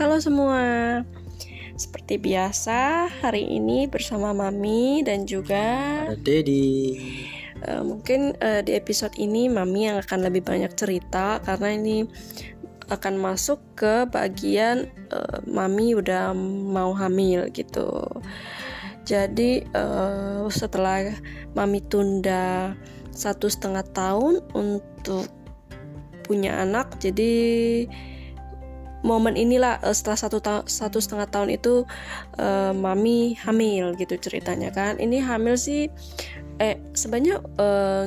Halo semua. Seperti biasa, hari ini bersama Mami dan juga Dedi. Uh, mungkin uh, di episode ini Mami yang akan lebih banyak cerita karena ini akan masuk ke bagian uh, Mami udah mau hamil gitu. Jadi uh, setelah Mami tunda satu setengah tahun untuk punya anak, jadi momen inilah uh, setelah satu ta satu setengah tahun itu uh, mami hamil gitu ceritanya kan. Ini hamil sih eh sebenarnya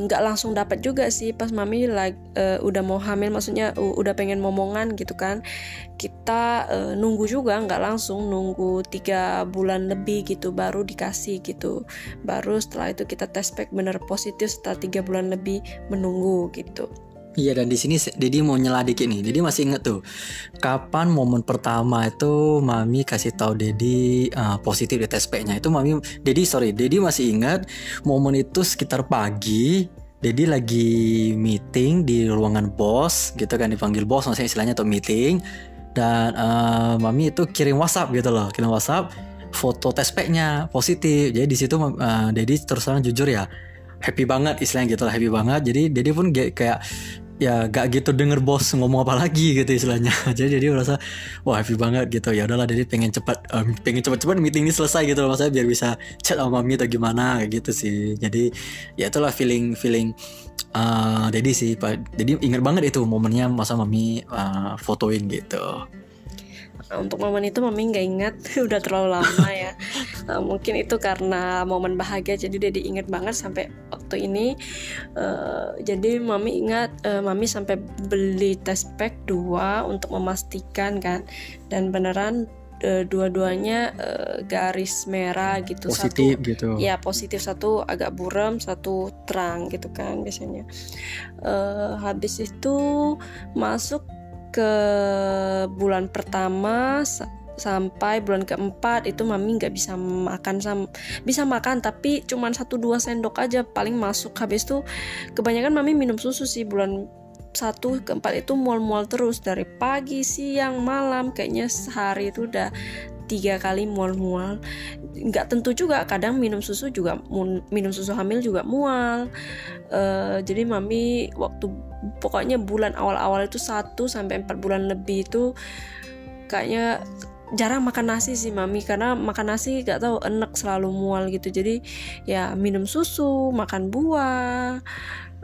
nggak uh, langsung dapat juga sih pas mami like, uh, udah mau hamil maksudnya uh, udah pengen momongan gitu kan. Kita uh, nunggu juga nggak langsung nunggu tiga bulan lebih gitu baru dikasih gitu. Baru setelah itu kita tes pack bener positif setelah tiga bulan lebih menunggu gitu Iya dan di sini Dedi mau nyela dikit nih. Dedi masih inget tuh kapan momen pertama itu Mami kasih tahu Dedi uh, positif di tes nya itu Mami Dedi sorry Dedi masih ingat momen itu sekitar pagi. Dedi lagi meeting di ruangan bos gitu kan dipanggil bos maksudnya istilahnya atau meeting dan uh, Mami itu kirim WhatsApp gitu loh kirim WhatsApp foto tes nya positif. Jadi di situ uh, Dedi terus terang jujur ya happy banget istilahnya gitu lah happy banget jadi Dedi pun kayak ya gak gitu denger bos ngomong apa lagi gitu istilahnya. Jadi jadi merasa wah happy banget gitu. Ya udahlah jadi pengen cepat um, pengen cepat-cepat meeting ini selesai gitu loh. Maksudnya biar bisa chat sama mami atau gimana gitu sih. Jadi ya itulah feeling feeling uh, Dedi sih. Pak jadi inget banget itu momennya masa mami uh, fotoin gitu untuk momen itu mami nggak ingat. Udah terlalu lama ya. Uh, mungkin itu karena momen bahagia jadi dia diingat banget sampai waktu ini. Uh, jadi mami ingat uh, mami sampai beli test pack dua untuk memastikan kan. Dan beneran uh, dua-duanya uh, garis merah gitu. Positif satu, gitu. Ya positif. Satu agak buram satu terang gitu kan biasanya. Uh, habis itu masuk ke bulan pertama sampai bulan keempat itu mami nggak bisa makan sama bisa makan tapi cuman satu dua sendok aja paling masuk. Habis itu kebanyakan mami minum susu sih bulan satu keempat itu mual-mual terus. Dari pagi siang malam kayaknya sehari itu udah tiga kali mual-mual. Nggak tentu juga kadang minum susu juga minum susu hamil juga mual. Uh, jadi mami waktu pokoknya bulan awal-awal itu satu sampai empat bulan lebih itu kayaknya jarang makan nasi sih mami. Karena makan nasi gak tahu enak selalu mual gitu. Jadi ya minum susu makan buah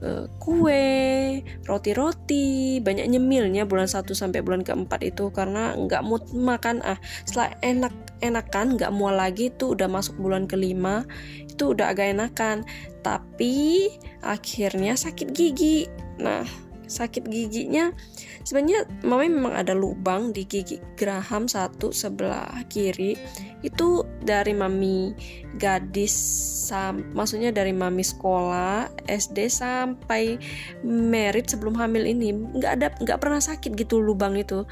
uh, kue, roti-roti, banyak nyemilnya bulan 1 sampai bulan keempat itu karena nggak mood makan. Ah setelah enak enakan nggak mual lagi tuh udah masuk bulan kelima itu udah agak enakan. Tapi akhirnya sakit gigi. Nah sakit giginya. Sebenarnya mami memang ada lubang di gigi geraham satu sebelah kiri. Itu dari mami gadis sam, maksudnya dari mami sekolah SD sampai merit sebelum hamil ini. Nggak ada nggak pernah sakit gitu lubang itu.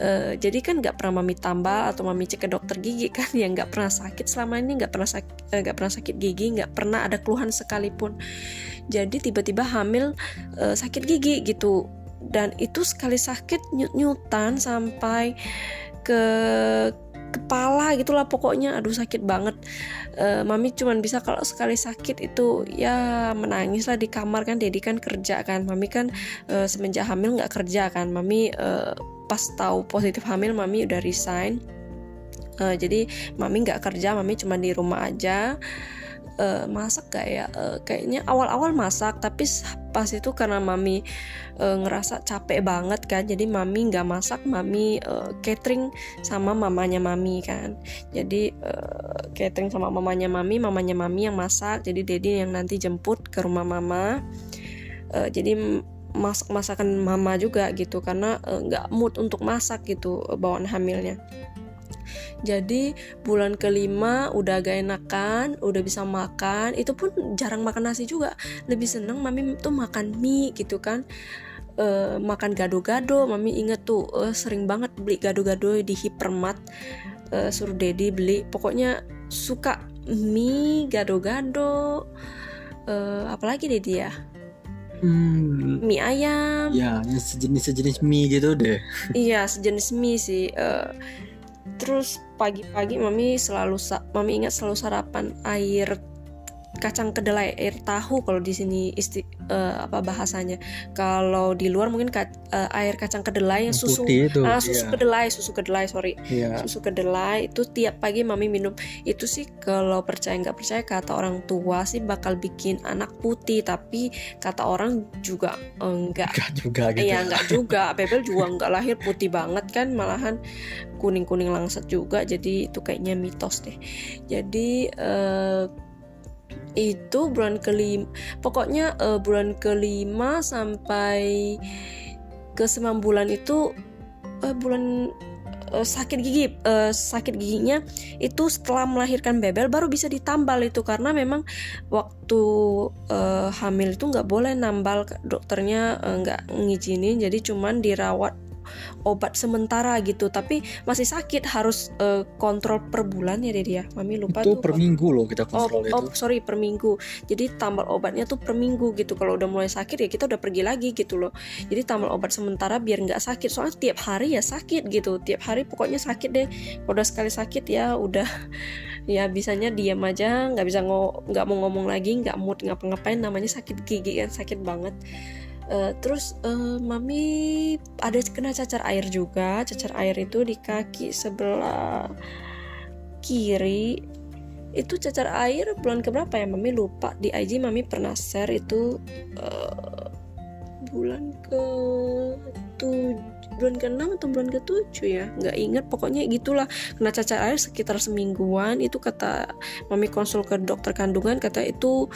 E, jadi kan nggak pernah mami tambal atau mami cek ke dokter gigi kan. Yang nggak pernah sakit. Selama ini nggak pernah sakit eh, nggak pernah sakit gigi nggak pernah ada keluhan sekalipun jadi tiba-tiba hamil e, sakit gigi gitu. Dan itu sekali sakit nyut-nyutan sampai ke kepala gitulah pokoknya. Aduh sakit banget. E, mami cuman bisa kalau sekali sakit itu ya menangis lah di kamar kan. Dedi kan kerja kan. Mami kan e, semenjak hamil nggak kerja kan. Mami e, pas tahu positif hamil mami udah resign. E, jadi mami nggak kerja mami cuma di rumah aja uh, masak gak ya uh, kayaknya awal-awal masak tapi pas itu karena mami uh, ngerasa capek banget kan jadi mami nggak masak mami uh, catering sama mamanya mami kan. Jadi uh, catering sama mamanya mami mamanya mami yang masak jadi dedi yang nanti jemput ke rumah mama. Uh, jadi masak masakan mama juga gitu karena nggak uh, mood untuk masak gitu bawaan hamilnya jadi bulan kelima udah agak enakan udah bisa makan. Itu pun jarang makan nasi juga. Lebih seneng mami tuh makan mie gitu kan. Uh, makan gado-gado. Mami inget tuh uh, sering banget beli gado-gado di hipermat. Uh, suruh dedi beli. Pokoknya suka mie gado-gado. Uh, apalagi dedi ya? Hmm, mie ayam. Ya, yang sejenis sejenis mie gitu deh. iya sejenis mie sih. Eh, terus pagi-pagi mami selalu mami ingat selalu sarapan air kacang kedelai air tahu kalau di sini isti eh, apa bahasanya kalau di luar mungkin ka- eh, air kacang kedelai yang susu itu. ah susu iya. kedelai susu kedelai sorry Iya. susu kedelai itu tiap pagi mami minum itu sih kalau percaya nggak percaya kata orang tua sih bakal bikin anak putih tapi kata orang juga enggak Enggak juga gitu. Iya nggak juga, Bebel juga nggak lahir putih banget kan, malahan kuning kuning langsat juga, jadi itu kayaknya mitos deh. Jadi eh, itu bulan kelima, pokoknya eh, bulan kelima sampai ke sembilan bulan itu eh, bulan eh, sakit gigi, eh, sakit giginya itu setelah melahirkan Bebel baru bisa ditambal itu karena memang waktu eh, hamil itu nggak boleh nambal dokternya nggak ngizinin jadi cuman dirawat obat sementara gitu tapi masih sakit harus eh, kontrol per bulan ya Dedi ya mami lupa itu tuh per minggu loh kita Oh, kontrol oh, itu. sorry per minggu. Jadi tambal obatnya tuh per minggu gitu. Kalau udah mulai sakit ya kita udah pergi lagi gitu loh. Jadi tambal obat sementara biar nggak sakit. Soalnya tiap hari ya sakit gitu. Tiap hari pokoknya sakit deh. Kalau udah sekali sakit ya udah ya bisanya diam aja, nggak bisa ngo- nggak mau ngomong lagi, nggak mood ngapa-ngapain. Namanya sakit gigi kan sakit banget. Eh, terus eh, mami ada kena cacar air juga. Cacar air itu di kaki sebelah kiri. Itu cacar air bulan keberapa ya mami? Lupa. Di IG mami pernah share itu eh, bulan ke tujuh bulan ke enam atau bulan ke tujuh ya. Nggak ingat pokoknya gitulah. Kena cacar air sekitar semingguan itu kata mami konsul ke dokter kandungan kata itu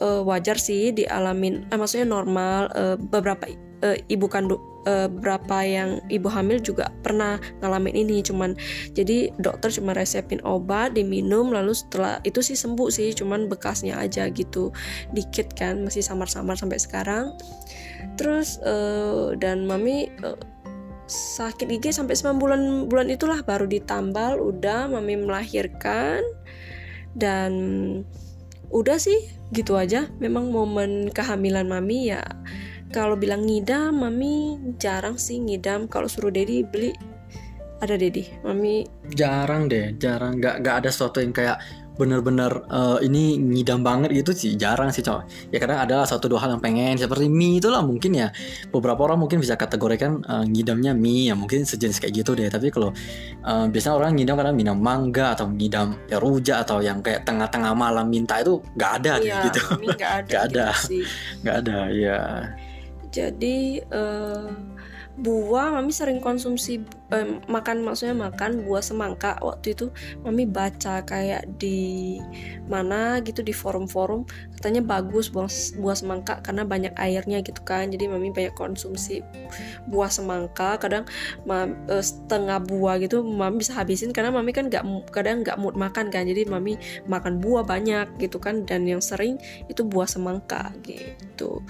eh, wajar sih dialamin eh, maksudnya normal. Eh, beberapa eh, ibu kandung eh, berapa yang ibu hamil juga pernah ngalamin ini cuman jadi dokter cuma resepin obat diminum lalu setelah itu sih sembuh sih cuman bekasnya aja gitu. Dikit kan masih samar-samar sampai sekarang. Terus eh, dan mami eh, sakit gigi sampai 9 bulan bulan itulah baru ditambal udah mami melahirkan. Dan udah sih gitu aja. Memang momen kehamilan mami ya kalau bilang ngidam mami jarang sih ngidam. Kalau suruh dedi beli ada dedi. Mami Jarang deh, jarang. Nggak nggak ada sesuatu yang kayak bener-bener eh, ini ngidam banget gitu sih jarang sih coy ya kadang ada satu dua hal yang pengen seperti mie itulah mungkin ya. Beberapa orang mungkin bisa kategorikan eh, ngidamnya mie ya mungkin sejenis kayak gitu deh. Tapi kalau eh, biasanya orang ngidam kadang minum mangga atau ngidam ya rujak atau yang kayak tengah-tengah malam minta itu nggak ada deh ya gitu. nggak ada, Nggak ada. gitu nggak ada ya jadi eh, buah mami sering konsumsi eh, makan maksudnya makan buah semangka. Waktu itu mami baca kayak di mana gitu di forum-forum. Katanya bagus buah buah semangka karena banyak airnya gitu kan. Jadi mami banyak konsumsi buah semangka. Kadang ma- eh, setengah buah gitu mami bisa habisin karena mami kan nggak kadang nggak mood makan kan. Jadi mami makan buah banyak gitu kan. Dan yang sering itu buah semangka gitu.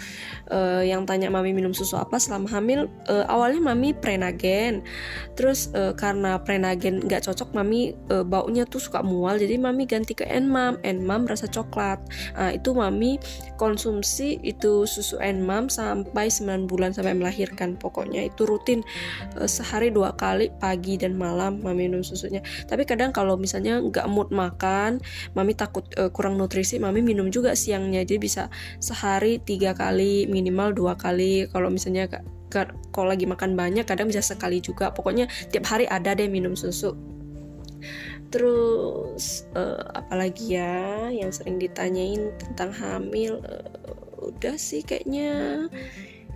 Eh, yang tanya mami minum susu apa selama hamil eh, awalnya mami prenagen terus eh, karena prenagen nggak cocok mami eh, baunya tuh suka mual. Jadi mami ganti ke enmam. Enmam rasa coklat. Nah, itu mami konsumsi itu susu enmam sampai 9 bulan sampai melahirkan. Pokoknya itu rutin eh, sehari dua kali pagi dan malam mami minum susunya. Tapi kadang kalau misalnya nggak mood makan mami takut eh, kurang nutrisi mami minum juga siangnya. Jadi bisa sehari tiga kali minimal dua kali. Kalau misalnya kalau lagi makan banyak kadang bisa sekali juga. Pokoknya tiap hari ada deh minum susu. Terus eh, apalagi ya yang sering ditanyain tentang hamil? Eh, udah sih kayaknya.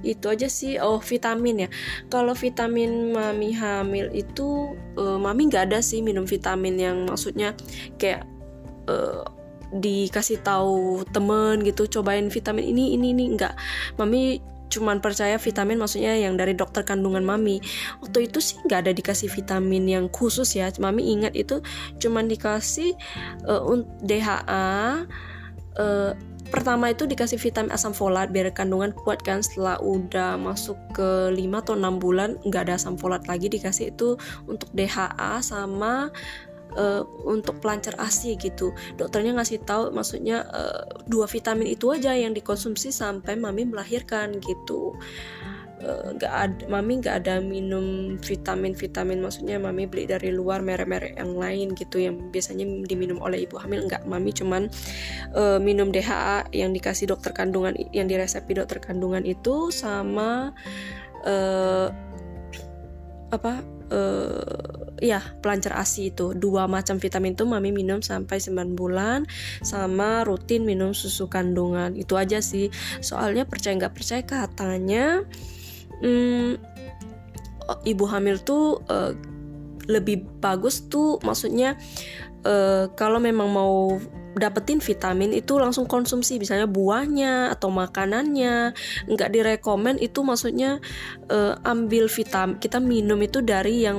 Itu aja sih. Oh vitamin ya. Kalau vitamin mami hamil itu eh, mami nggak ada sih minum vitamin yang maksudnya kayak eh, dikasih tahu temen gitu cobain vitamin ini ini ini. Enggak mami cuman percaya vitamin maksudnya yang dari dokter kandungan mami. Waktu itu sih nggak ada dikasih vitamin yang khusus ya. Mami ingat itu cuman dikasih eh, un- DHA eh, pertama itu dikasih vitamin asam folat biar kandungan kuat kan. Setelah udah masuk ke 5 atau 6 bulan nggak ada asam folat lagi dikasih itu untuk DHA sama uh, untuk pelancar ASI gitu. Dokternya ngasih tahu maksudnya uh, dua vitamin itu aja yang dikonsumsi sampai mami melahirkan gitu. Nggak uh, ada mami nggak ada minum vitamin vitamin maksudnya mami beli dari luar merek-merek yang lain gitu yang biasanya diminum oleh ibu hamil. Nggak mami cuman uh, minum DHA yang dikasih dokter kandungan yang diresepi dokter kandungan itu sama uh, apa ya pelancar ASI itu. Dua macam vitamin itu mami minum sampai 9 bulan sama rutin minum susu kandungan. Itu aja sih. Soalnya percaya nggak percaya katanya hmm, ibu hamil tuh uh, lebih bagus tuh maksudnya uh, kalau memang mau dapetin vitamin itu langsung konsumsi misalnya buahnya atau makanannya. Nggak direkomen itu maksudnya uh, ambil vitamin kita minum itu dari yang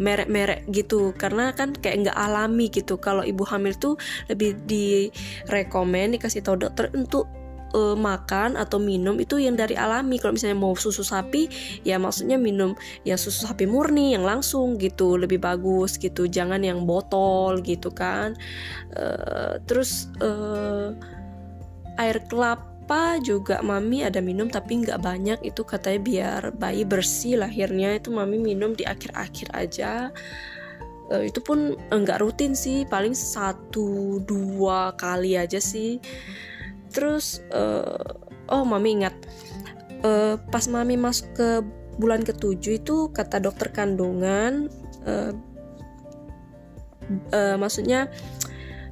merek merek-merek gitu. Karena kan kayak nggak alami gitu. Kalau ibu hamil tuh lebih direkomen dikasih tahu dokter untuk uh, makan atau minum itu yang dari alami. Kalau misalnya mau susu sapi ya maksudnya minum ya susu sapi murni yang langsung gitu lebih bagus gitu. Jangan yang botol gitu kan. Uh, terus uh, air kelapa juga mami ada minum tapi nggak banyak. Itu katanya biar bayi bersih lahirnya. Itu mami minum di akhir-akhir aja. Uh, itu pun enggak rutin sih. Paling satu dua kali aja sih terus uh, oh mami ingat uh, pas mami masuk ke bulan ketujuh itu kata dokter kandungan uh, uh, maksudnya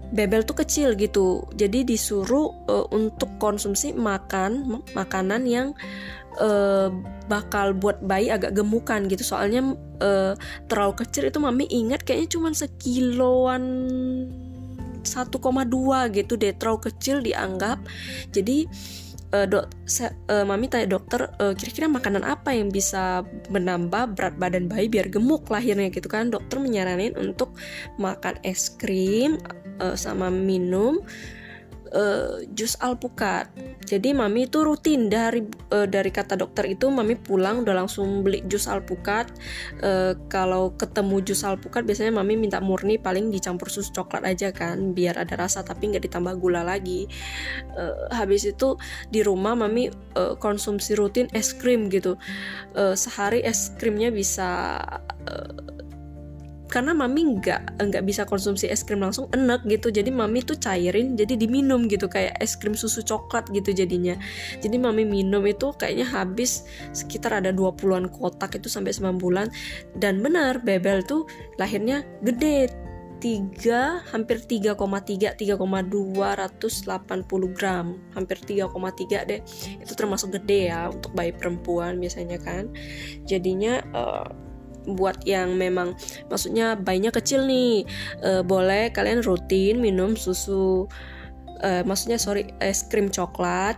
bebel tuh kecil gitu. Jadi disuruh uh, untuk konsumsi makan makanan yang uh, bakal buat bayi agak gemukan gitu. Soalnya uh, terlalu kecil itu mami ingat kayaknya cuma sekiloan 1,2 gitu deh terlalu kecil dianggap. Jadi uh, dok uh, mami tanya dokter uh, kira-kira makanan apa yang bisa menambah berat badan bayi biar gemuk lahirnya gitu kan? Dokter menyaranin untuk makan es krim uh, sama minum uh, jus alpukat. Jadi mami itu rutin dari uh, dari kata dokter itu mami pulang udah langsung beli jus alpukat. Uh, kalau ketemu jus alpukat biasanya mami minta murni paling dicampur susu coklat aja kan biar ada rasa tapi nggak ditambah gula lagi. Uh, habis itu di rumah mami uh, konsumsi rutin es krim gitu. Uh, sehari es krimnya bisa uh, karena mami nggak nggak bisa konsumsi es krim langsung enak gitu. Jadi mami tuh cairin jadi diminum gitu kayak es krim susu coklat gitu jadinya. Jadi mami minum itu kayaknya habis sekitar ada 20-an kotak itu sampai 9 bulan. Dan benar bebel tuh lahirnya gede 3 hampir 3,3 3,280 gram. Hampir 3,3 deh. Itu termasuk gede ya untuk bayi perempuan biasanya kan. Jadinya uh, buat yang memang maksudnya bayinya kecil nih uh, boleh kalian rutin minum susu uh, maksudnya sorry es krim coklat.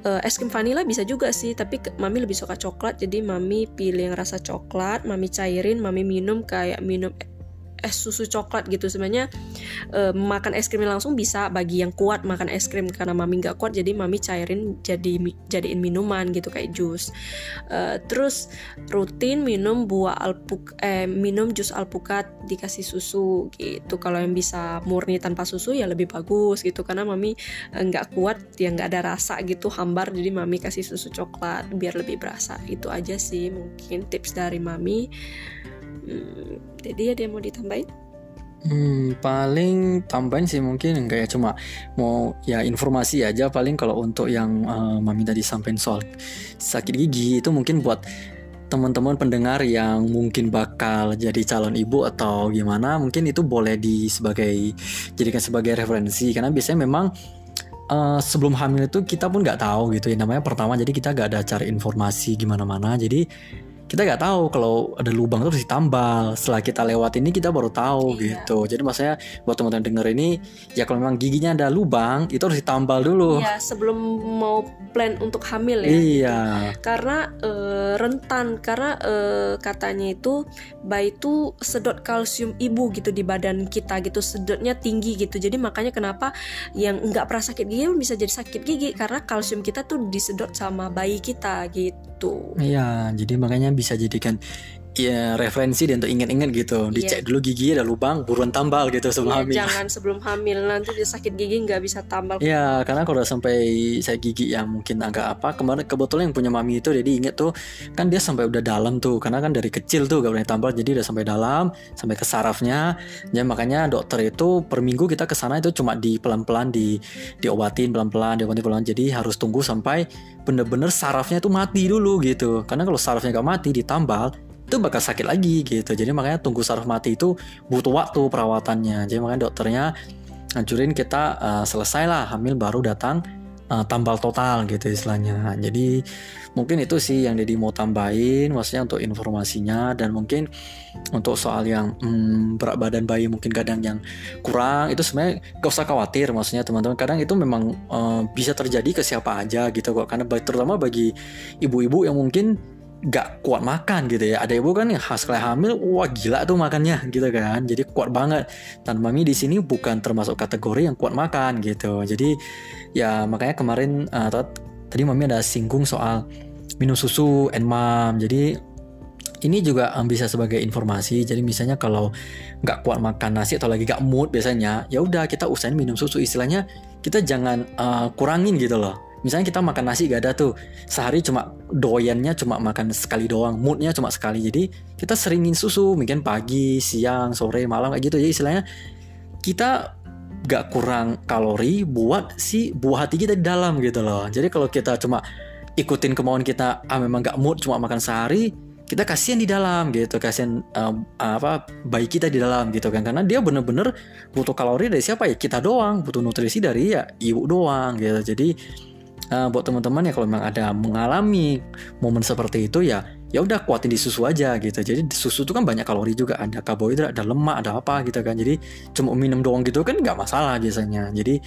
Uh, es krim vanilla bisa juga sih tapi mami lebih suka coklat jadi mami pilih yang rasa coklat mami cairin mami minum kayak minum es susu coklat gitu. Sebenarnya e, makan es krim langsung bisa bagi yang kuat makan es krim karena mami nggak kuat jadi mami cairin jadi jadiin minuman gitu kayak jus. E, terus rutin minum buah alpuk eh minum jus alpukat dikasih susu gitu. Kalau yang bisa murni tanpa susu ya lebih bagus gitu karena mami eh, nggak kuat ya nggak ada rasa gitu hambar jadi mami kasih susu coklat biar lebih berasa. Itu aja sih mungkin tips dari mami. Hmm, jadi ada yang mau ditambahin? Hmm, paling tambahin sih mungkin enggak ya cuma mau ya informasi aja paling kalau untuk yang uh, mami tadi sampaikan soal sakit gigi itu mungkin buat teman-teman pendengar yang mungkin bakal jadi calon ibu atau gimana mungkin itu boleh di sebagai jadikan sebagai referensi karena biasanya memang uh, sebelum hamil itu kita pun nggak tahu gitu ya namanya pertama jadi kita nggak ada cari informasi gimana mana jadi kita nggak tahu kalau ada lubang itu harus ditambal. Setelah kita lewat ini kita baru tahu iya. gitu. Jadi maksudnya buat teman-teman denger ini ya kalau memang giginya ada lubang itu harus ditambal dulu. Iya sebelum mau plan untuk hamil ya. Iya. Gitu. karena uh, rentan. Karena uh, katanya itu bayi itu sedot kalsium ibu gitu di badan kita gitu. Sedotnya tinggi gitu. Jadi makanya kenapa yang nggak pernah sakit gigi bisa jadi sakit gigi. Karena kalsium kita tuh disedot sama bayi kita gitu iya jadi makanya bisa jadikan ya referensi dan untuk inget-inget gitu. Dicek dulu gigi ada lubang, buruan tambal gitu sebelum Iya, hamil. jangan sebelum hamil nanti dia sakit gigi nggak bisa tambal. Ya, karena kalau udah sampai saya gigi yang mungkin agak apa, kemarin kebetulan yang punya mami itu jadi inget tuh, kan dia sampai udah dalam tuh, karena kan dari kecil tuh gak boleh tambal, jadi udah sampai dalam, sampai ke sarafnya. Ya makanya dokter itu per minggu kita ke sana itu cuma di pelan-pelan di diobatin pelan-pelan, diobatin pelan, jadi harus tunggu sampai bener-bener sarafnya itu mati dulu gitu. Karena kalau sarafnya gak mati ditambal, itu bakal sakit lagi gitu. Jadi makanya tunggu saraf mati itu butuh waktu perawatannya. Jadi makanya dokternya hancurin kita uh, selesai lah hamil baru datang uh, tambal total gitu istilahnya. Jadi mungkin itu sih yang Dedi mau tambahin, maksudnya untuk informasinya dan mungkin untuk soal yang hmm, berat badan bayi mungkin kadang yang kurang itu sebenarnya gak usah khawatir maksudnya teman-teman kadang itu memang uh, bisa terjadi ke siapa aja gitu kok karena terutama bagi ibu-ibu yang mungkin gak kuat makan gitu ya. Ada ibu kan yang khas sekali hamil, wah gila tuh makannya gitu kan. Jadi kuat banget. Dan mami di sini bukan termasuk kategori yang kuat makan gitu. Jadi ya makanya kemarin uh, tadi mami ada singgung soal minum susu and mom. Jadi ini juga bisa sebagai informasi. Jadi misalnya kalau nggak kuat makan nasi atau lagi gak mood biasanya, ya udah kita usahain minum susu. Istilahnya kita jangan uh, kurangin gitu loh misalnya kita makan nasi gak ada tuh. Sehari cuma doyannya cuma makan sekali doang moodnya cuma sekali. Jadi kita seringin susu mungkin pagi siang sore malam kayak gitu. Jadi istilahnya kita gak kurang kalori buat si buah hati kita di dalam gitu loh. Jadi kalau kita cuma ikutin kemauan kita ah memang gak mood cuma makan sehari kita kasihan di dalam gitu kasihan um, apa bayi kita di dalam gitu kan. Karena dia bener-bener butuh kalori dari siapa? Ya kita doang. Butuh nutrisi dari ya ibu doang gitu. Jadi uh, buat teman-teman ya kalau memang ada mengalami momen seperti itu ya ya udah kuatin di susu aja gitu. Jadi di susu itu kan banyak kalori juga ada karbohidrat ada lemak ada apa gitu kan. Jadi cuma minum doang gitu kan nggak masalah biasanya. Jadi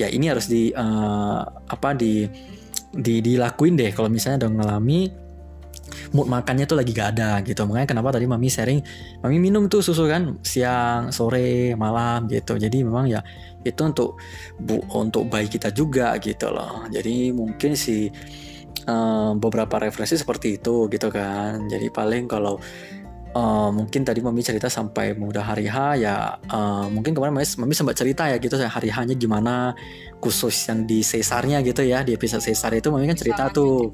ya ini harus di uh, apa di di dilakuin deh kalau misalnya udah ngalami mood makannya tuh lagi gak ada gitu. Makanya kenapa tadi mami sharing mami minum tuh susu kan siang sore malam gitu. Jadi memang ya itu untuk bu untuk bayi kita juga gitu loh. Jadi mungkin si uh, beberapa referensi seperti itu gitu kan. Jadi paling kalau Uh, mungkin tadi mami cerita sampai mudah hari H ya uh, mungkin kemarin mami, mami sempat cerita ya gitu hari H-nya gimana khusus yang di sesarnya gitu ya di episode sesar itu mami kan cerita tuh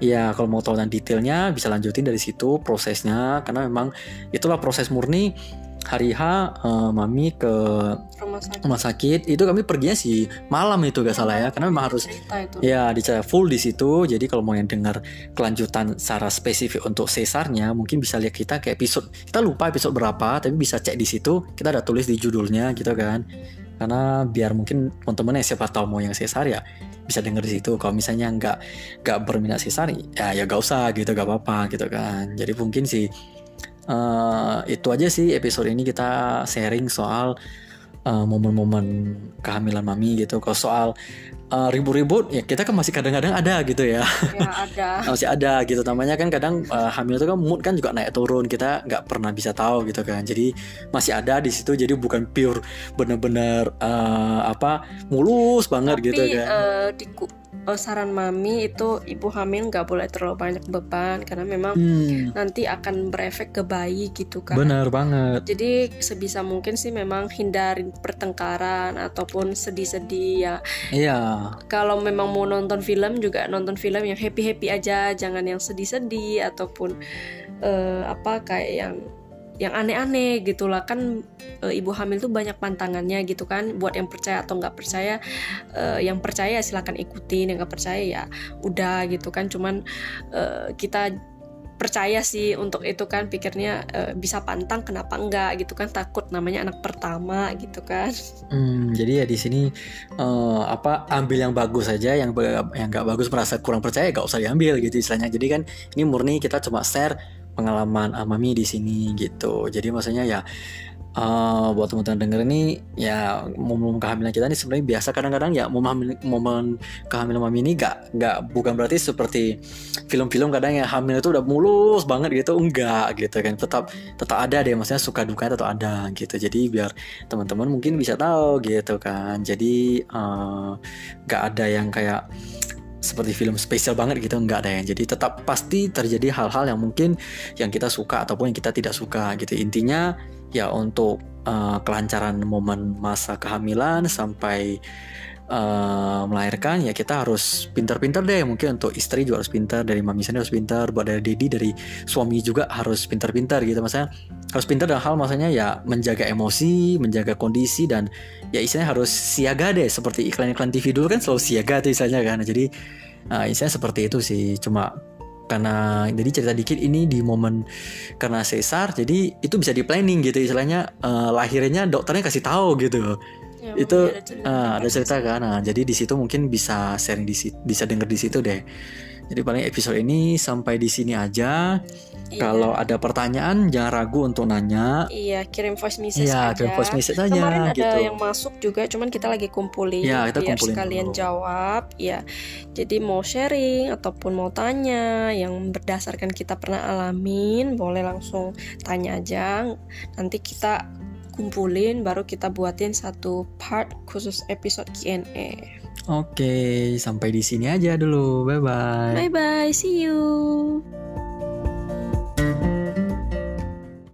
Iya, kalau mau tahu tentang detailnya bisa lanjutin dari situ prosesnya. Karena memang itulah proses murni hari H uh, mami ke rumah sakit. rumah sakit. Itu kami perginya sih malam itu gak salah ya. Karena memang harus itu. ya dicara full di situ. Jadi kalau mau yang dengar kelanjutan secara spesifik untuk sesarnya mungkin bisa lihat kita ke episode kita lupa episode berapa tapi bisa cek di situ. Kita ada tulis di judulnya gitu kan karena biar mungkin teman-teman yang siapa tahu mau yang sesar ya bisa denger di situ. Kalau misalnya nggak nggak berminat sesar ya ya gak usah gitu gak apa-apa gitu kan. Jadi mungkin sih uh, itu aja sih episode ini kita sharing soal uh, momen-momen kehamilan mami gitu. Kalau soal uh, ribut-ribut ya kita kan masih kadang-kadang ada gitu ya. Ya ada. masih ada gitu. Namanya kan kadang uh, hamil itu kan mood kan juga naik turun. Kita nggak pernah bisa tahu gitu kan. Jadi masih ada di situ. Jadi bukan pure bener-bener uh, apa mulus banget Tapi gitu kan. di eh, saran mami itu ibu hamil nggak boleh terlalu banyak beban karena memang hmm, nanti akan berefek ke bayi gitu kan. bener banget Jadi sebisa mungkin sih memang hindarin pertengkaran ataupun sedih-sedih ya. iya Kalau memang mau nonton film juga nonton film yang happy-happy aja, jangan yang sedih-sedih ataupun eh, apa kayak yang yang aneh-aneh gitulah kan eh, ibu hamil tuh banyak pantangannya gitu kan. Buat yang percaya atau nggak percaya eh, yang percaya silakan ikutin yang nggak percaya ya udah gitu kan. Cuman eh, kita percaya sih untuk itu kan pikirnya eh, bisa pantang kenapa enggak gitu kan. Takut namanya anak pertama gitu kan. Hmm, jadi ya di sini eh, apa ambil yang bagus saja, yang yang nggak bagus merasa kurang percaya gak usah diambil gitu istilahnya. Jadi kan ini murni kita cuma share pengalaman ah, mami di sini gitu. Jadi maksudnya ya eh, buat teman-teman denger ini ya momen kehamilan kita ini sebenarnya biasa. Kadang-kadang ya momen momen kehamilan mami ini gak nggak bukan berarti seperti film-film kadang yang hamil itu udah mulus banget gitu. Enggak gitu kan. Tetap tetap ada deh maksudnya suka dukanya tetap ada gitu. Jadi biar teman-teman mungkin bisa tahu gitu kan. Jadi eh, nggak ada yang kayak seperti film spesial banget gitu enggak ada yang jadi. Tetap pasti terjadi hal-hal yang mungkin yang kita suka ataupun yang kita tidak suka gitu. Intinya ya untuk uh, kelancaran momen masa kehamilan sampai uh, melahirkan ya kita harus pintar-pintar deh. Mungkin untuk istri juga harus pintar dari mami sendiri harus pintar buat dari dedi dari suami juga harus pintar-pintar gitu. Maksudnya harus pintar dalam hal maksudnya ya menjaga emosi menjaga kondisi dan ya istilahnya harus siaga deh. Seperti iklan-iklan TV dulu kan selalu siaga tuh istilahnya kan. Jadi uh, istilahnya seperti itu sih. Cuma karena jadi cerita dikit ini di momen karena sesar jadi itu bisa di planning gitu istilahnya. Uh, lahirnya dokternya kasih tahu gitu ya, itu ada cerita, uh, ada cerita kan nah, jadi di situ mungkin bisa sharing di bisa denger di situ deh jadi paling episode ini sampai di sini aja. Iya. Kalau ada pertanyaan jangan ragu untuk nanya. Iya, kirim voice message iya, aja. kirim voice message aja. Kemarin ada gitu. yang masuk juga, cuman kita lagi kumpulin. Iya, kita biar kumpulin sekalian dulu. jawab. Ya, jadi mau sharing ataupun mau tanya yang berdasarkan kita pernah alamin, boleh langsung tanya aja. Nanti kita kumpulin, baru kita buatin satu part khusus episode Q&A. Oke, sampai di sini aja dulu. Bye bye. Bye bye, see you.